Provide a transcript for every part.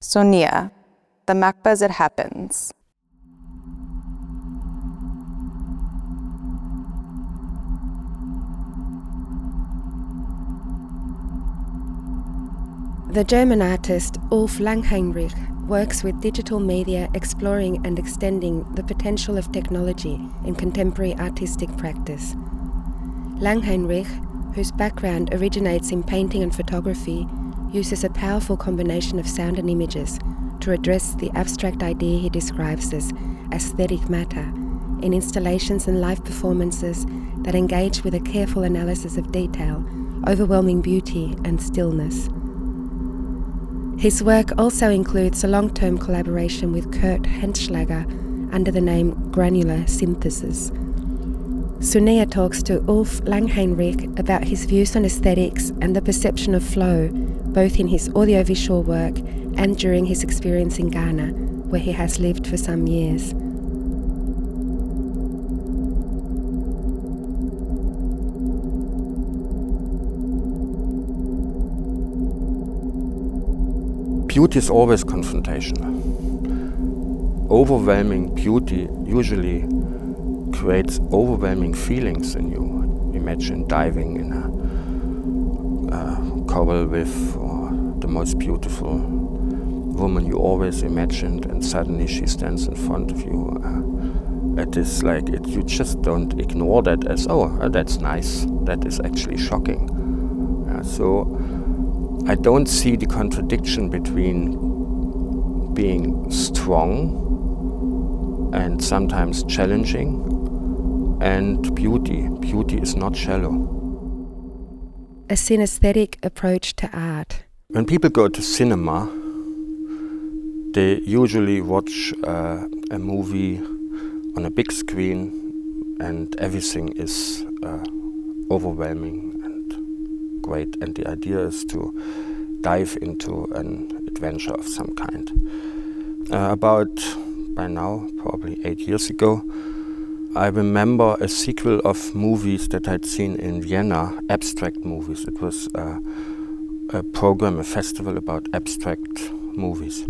Sonia, the MACBA as it happens. The German artist Ulf Langheinrich works with digital media exploring and extending the potential of technology in contemporary artistic practice. Langheinrich, whose background originates in painting and photography, uses a powerful combination of sound and images to address the abstract idea he describes as aesthetic matter in installations and live performances that engage with a careful analysis of detail, overwhelming beauty, and stillness. His work also includes a long term collaboration with Kurt Hentschläger under the name Granular Synthesis. Sonia talks to Ulf Langheinrich about his views on aesthetics and the perception of flow, both in his audiovisual work and during his experience in Ghana, where he has lived for some years. Beauty is always confrontational. Overwhelming beauty usually creates overwhelming feelings in you. Imagine diving in a, a coral or the most beautiful woman you always imagined, and suddenly she stands in front of you. Uh, it is like it, you just don't ignore that as oh uh, that's nice. That is actually shocking. Uh, so I don't see the contradiction between being strong and sometimes challenging and beauty. Beauty is not shallow. A synesthetic approach to art. When people go to cinema, they usually watch uh, a movie on a big screen and everything is uh, overwhelming and great, and the idea is to dive into an adventure of some kind. Uh, about by now, probably eight years ago, I remember a sequel of movies that I'd seen in Vienna, abstract movies. It was a program, a festival about abstract movies.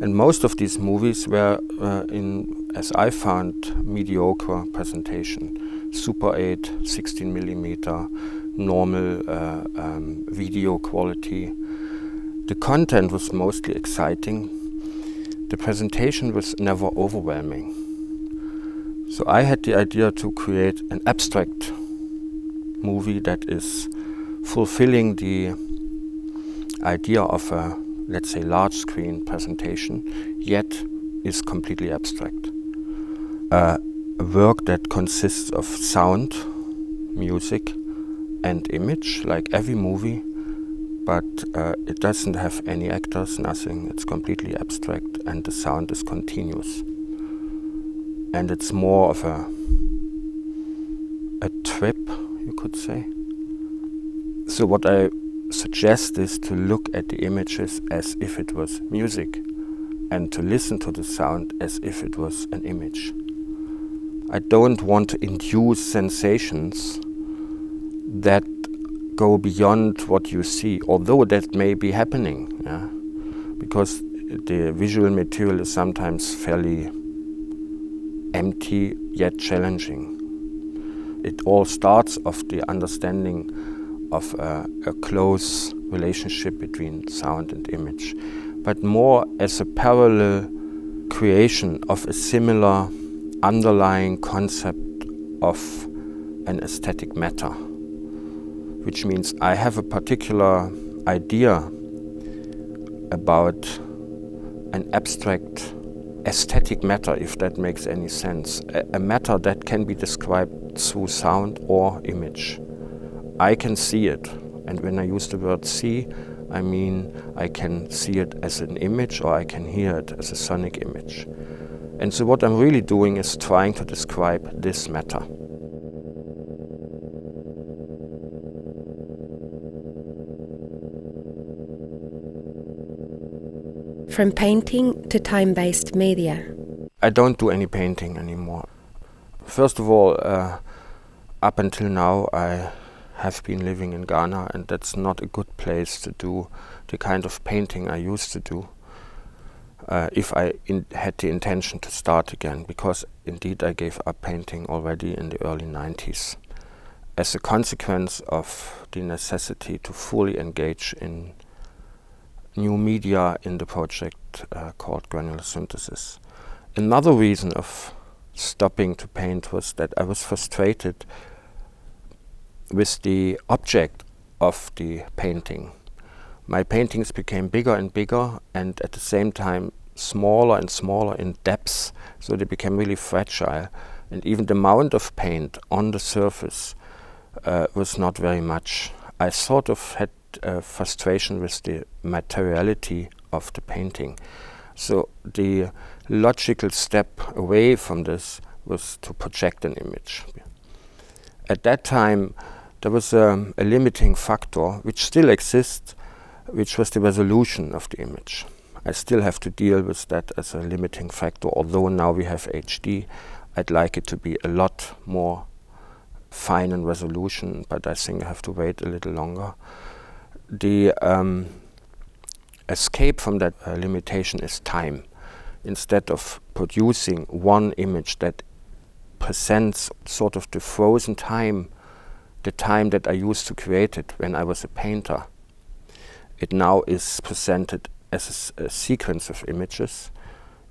And most of these movies were uh, in, as I found, mediocre presentation. Super 8, 16 millimeter, normal uh, um, video quality. The content was mostly exciting. The presentation was never overwhelming. So I had the idea to create an abstract movie that is fulfilling the idea of a, let's say, large screen presentation, yet is completely abstract. Uh, a work that consists of sound, music, and image, like every movie, but uh, it doesn't have any actors, nothing. It's completely abstract, and the sound is continuous. And it's more of a a trip, you could say. So what I suggest is to look at the images as if it was music, and to listen to the sound as if it was an image. I don't want to induce sensations that go beyond what you see, although that may be happening, yeah? because the visual material is sometimes fairly empty yet challenging. It all starts of the understanding of a, a close relationship between sound and image, but more as a parallel creation of a similar underlying concept of an aesthetic matter which means I have a particular idea about an abstract aesthetic matter, if that makes any sense, a, a, matter that can be described through sound or image. I can see it, and when I use the word see, I mean I can see it as an image or I can hear it as a sonic image. And so, what I'm really doing is trying to describe this matter. From painting to time based media. I don't do any painting anymore. First of all, uh, up until now, I have been living in Ghana, and that's not a good place to do the kind of painting I used to do. uh, if I had the intention to start again, because indeed I gave up painting already in the early 90s as a consequence of the necessity to fully engage in new media in the project uh, called granular synthesis. Another reason of stopping to paint was that I was frustrated with the object of the painting. My paintings became bigger and bigger and at the same time smaller and smaller in depth, so they became really fragile. And even the amount of paint on the surface uh, was not very much. I sort of had uh, frustration with the materiality of the painting. So the logical step away from this was to project an image. At that time, there was um, a limiting factor which still exists, which was the resolution of the image. I still have to deal with that as a limiting factor, although now we have HD. I'd like it to be a lot more fine in resolution, but I think I have to wait a little longer. The um, escape from that uh, limitation is time. Instead of producing one image that presents sort of the frozen time, the time that I used to create it when I was a painter, it now is presented as a, a sequence of images,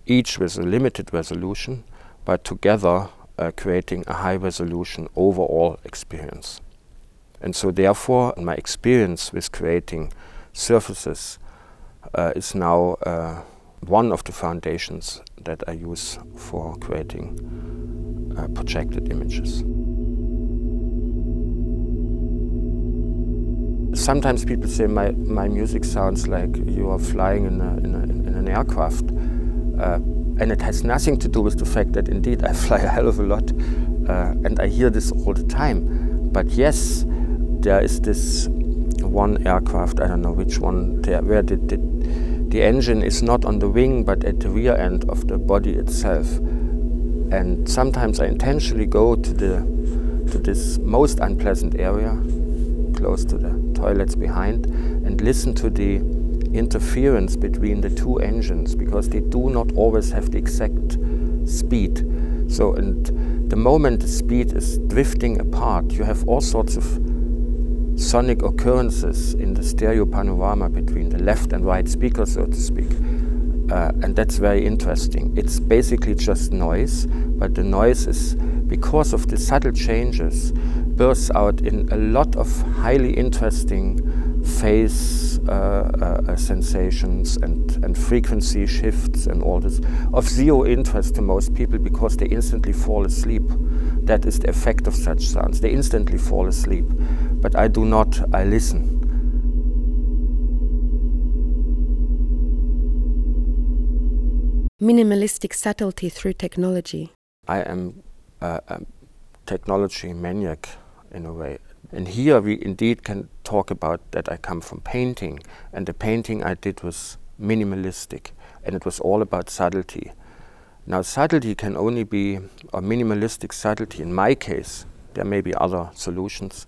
each with a limited resolution, but together uh, creating a high resolution overall experience. And so, therefore, my experience with creating surfaces uh, is now uh, one of the foundations that I use for creating uh, projected images. Sometimes people say my, my music sounds like you are flying in, a, in, a, in an aircraft. Uh, and it has nothing to do with the fact that indeed I fly a hell of a lot uh, and I hear this all the time. But yes, there is this one aircraft, I don't know which one, there, where the, the, the engine is not on the wing but at the rear end of the body itself. And sometimes I intentionally go to, the, to this most unpleasant area, close to the toilets behind, and listen to the interference between the two engines because they do not always have the exact speed. So, and the moment the speed is drifting apart, you have all sorts of sonic occurrences in the stereo panorama between the left and right speaker, so to speak. Uh, and that's very interesting. It's basically just noise, but the noise is, because of the subtle changes, bursts out in a lot of highly interesting phase uh, uh, sensations and, and frequency shifts and all this of zero interest to most people because they instantly fall asleep. That is the effect of such sounds. They instantly fall asleep. But I do not, I listen. Minimalistic subtlety through technology. I am a, a technology maniac in a way. And here we indeed can talk about that I come from painting, and the painting I did was minimalistic, and it was all about subtlety. Now, subtlety can only be, a minimalistic subtlety in my case, there may be other solutions,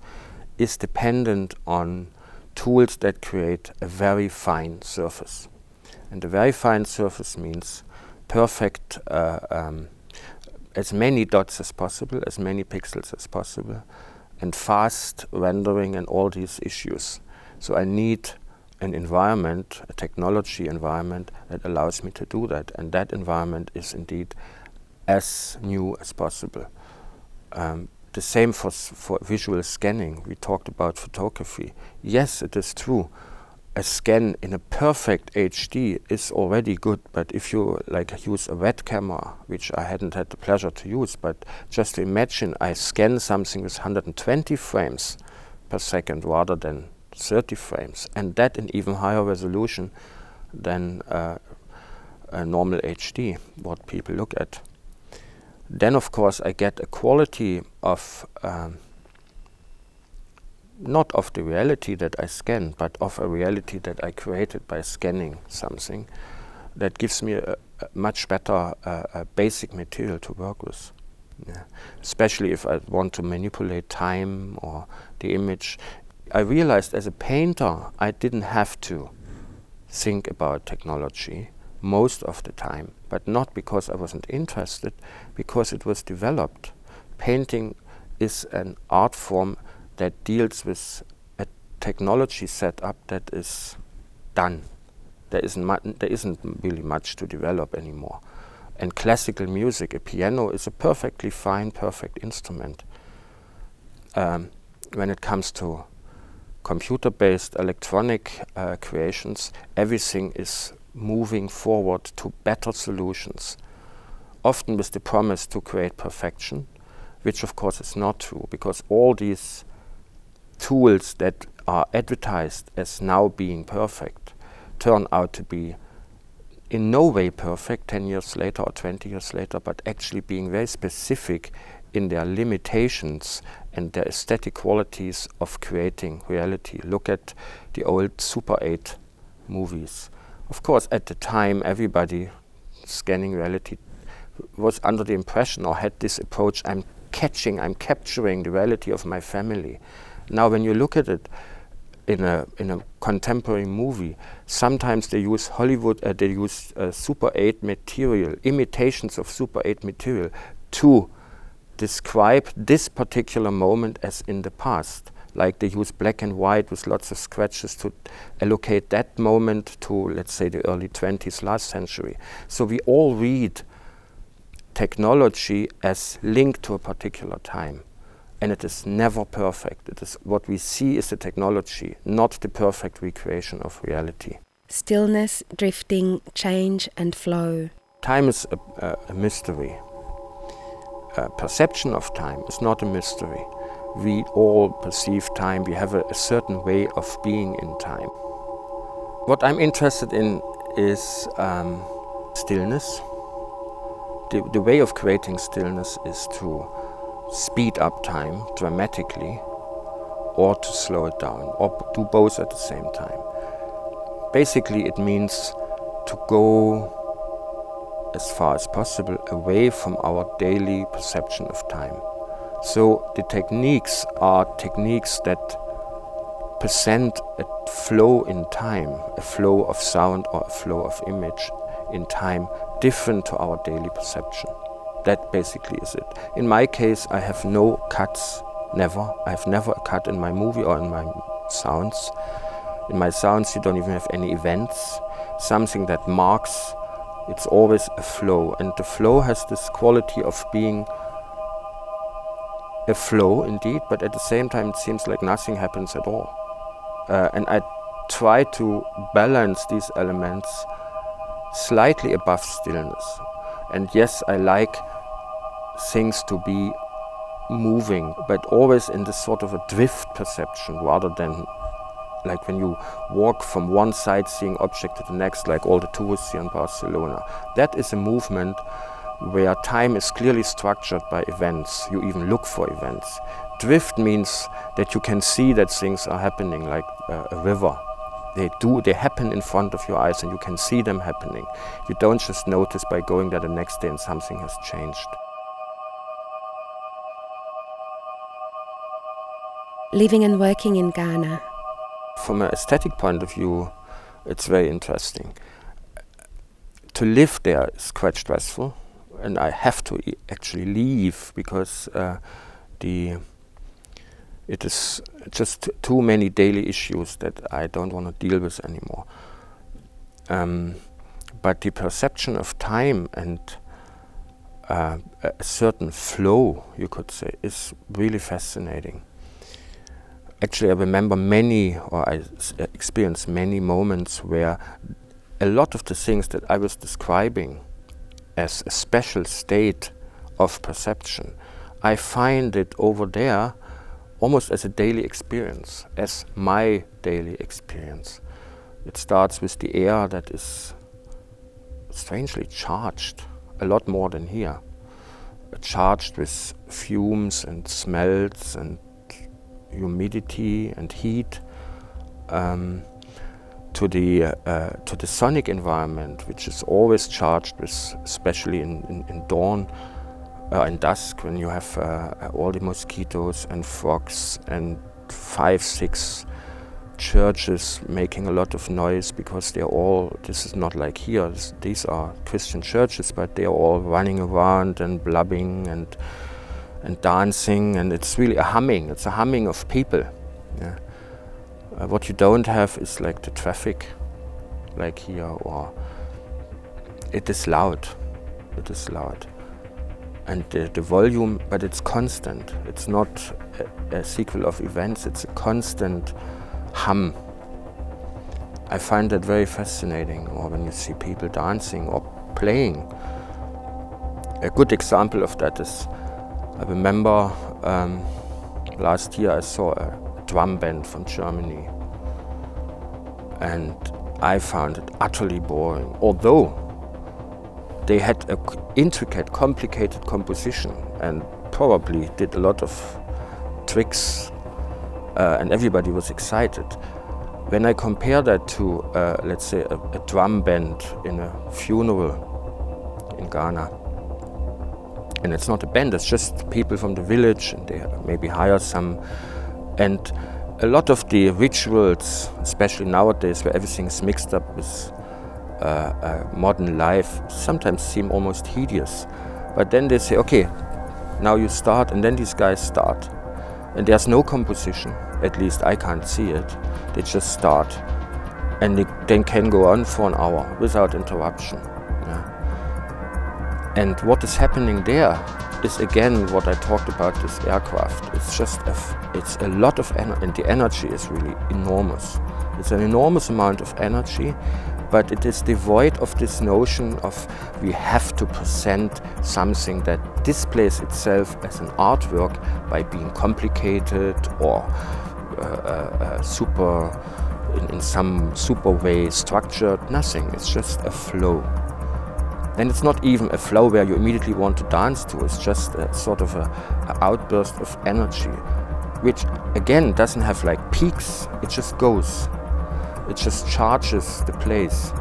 is dependent on tools that create a very fine surface. And a very fine surface means perfect, uh, um, as many dots as possible, as many pixels as possible, and fast rendering and all these issues. So I need an environment, a technology environment that allows me to do that. And that environment is indeed as new as possible. Um, the same for, for visual scanning. We talked about photography. Yes, it is true a scan in a perfect HD is already good, but if you like use a RED camera, which I hadn't had the pleasure to use, but just imagine I scan something with 120 frames per second rather than 30 frames, and that in even higher resolution than uh, a normal HD, what people look at. Then, of course, I get a quality of um, not of the reality that I scan, but of a reality that I created by scanning something that gives me a, a much better uh, a basic material to work with. Yeah. Especially if I want to manipulate time or the image. I realized as a painter, I didn't have to think about technology most of the time, but not because I wasn't interested, because it was developed. Painting is an art form that deals with a technology setup that is done. There isn't, mu- there isn't really much to develop anymore. And classical music, a piano is a perfectly fine, perfect instrument. Um, when it comes to computer based electronic uh, creations, everything is moving forward to better solutions, often with the promise to create perfection, which of course is not true because all these tools that are advertised as now being perfect turn out to be in no way perfect 10 years later or 20 years later, but actually being very specific in their limitations and their aesthetic qualities of creating reality. Look at the old Super 8 movies. Of course, at the time, everybody scanning reality was under the impression or had this approach I'm catching, I'm capturing the reality of my family. Now, when you look at it in a, in a contemporary movie, sometimes they use Hollywood, uh, they use uh, Super 8 material, imitations of Super 8 material to describe this particular moment as in the past. Like they use black and white with lots of scratches to allocate that moment to, let's say, the early 20s last century. So we all read technology as linked to a particular time. And it is never perfect. It is what we see is the technology, not the perfect recreation of reality. Stillness, drifting, change, and flow. Time is a, a, a mystery. A perception of time is not a mystery. We all perceive time, we have a, a certain way of being in time. What I'm interested in is um, stillness. The, the way of creating stillness is to speed up time dramatically or to slow it down or do both at the same time. Basically, it means to go as far as possible away from our daily perception of time. So the techniques are techniques that present a flow in time, a flow of sound or a flow of image in time different to our daily perception. That basically is it. In my case, I have no cuts, never. I have never a cut in my movie or in my sounds. In my sounds, you don't even have any events, something that marks. It's always a flow, and the flow has this quality of being a flow indeed, but at the same time, it seems like nothing happens at all. Uh, and I try to balance these elements slightly above stillness. And yes, I like things to be moving, but always in this sort of a drift perception rather than like when you walk from one sightseeing object to the next, like all the tourists here in Barcelona. That is a movement where time is clearly structured by events. You even look for events. Drift means that you can see that things are happening, like uh, a river. They do, they happen in front of your eyes and you can see them happening. You don't just notice by going there the next day and something has changed. Living and working in Ghana. From an aesthetic point of view, it's very interesting. To live there is quite stressful, and I have to e- actually leave because uh, the it is just too many daily issues that I don't want to deal with anymore. Um, but the perception of time and uh, a certain flow, you could say, is really fascinating. Actually, I remember many, or I uh, experienced many moments where a lot of the things that I was describing as a special state of perception, I find it over there almost as a daily experience, as my daily experience. It starts with the air that is strangely charged, a lot more than here. Charged with fumes and smells and humidity and heat. Um, to the uh, to the sonic environment, which is always charged with, especially in, in, in dawn uh, and dusk, when you have uh, all the mosquitoes and frogs and five, six churches making a lot of noise because they're all, this is not like here, this, these are Christian churches, but they're all running around and blubbing and, and dancing, and it's really a humming, it's a humming of people. Yeah. Uh, what you don't have is like the traffic, like here, or it is loud, it is loud. And the, the volume, but it's constant. It's not a, a sequel of events, it's a constant hum. I find that very fascinating, or when you see people dancing or playing. A good example of that is I remember um, last year I saw a drum band from Germany, and I found it utterly boring. Although they had an intricate, complicated composition and probably did a lot of tricks uh, and everybody was excited. When I compare that to, uh, let's say, a, a, drum band in a funeral in Ghana, and it's not a band, it's just people from the village, and they maybe hire some. And a lot of the rituals, especially nowadays where everything is mixed up with Uh, modern life, sometimes seem almost hideous. But then they say, okay, now you start, and then these guys start and there's no composition. At least I can't see it. They just start, and they then can go on for an hour without interruption. Yeah. And what is happening there is again what I talked about this aircraft. It's just a, it's a lot of energy, and the energy is really enormous. It's an enormous amount of energy, but it is devoid of this notion of we have to present something that displays itself as an artwork by being complicated or uh, uh, uh, super, in, in some super way structured. Nothing. It's just a flow. And it's not even a flow where you immediately want to dance to. It's just a sort of a, a outburst of energy, which again doesn't have like peaks. It just goes. It just charges the place.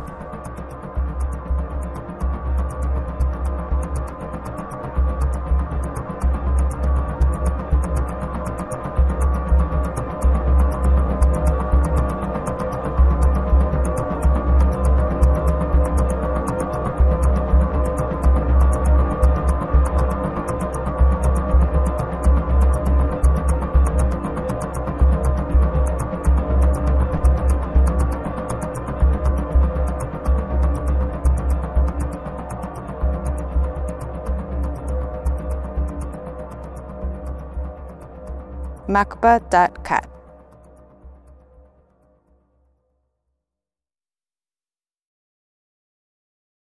macba.cat.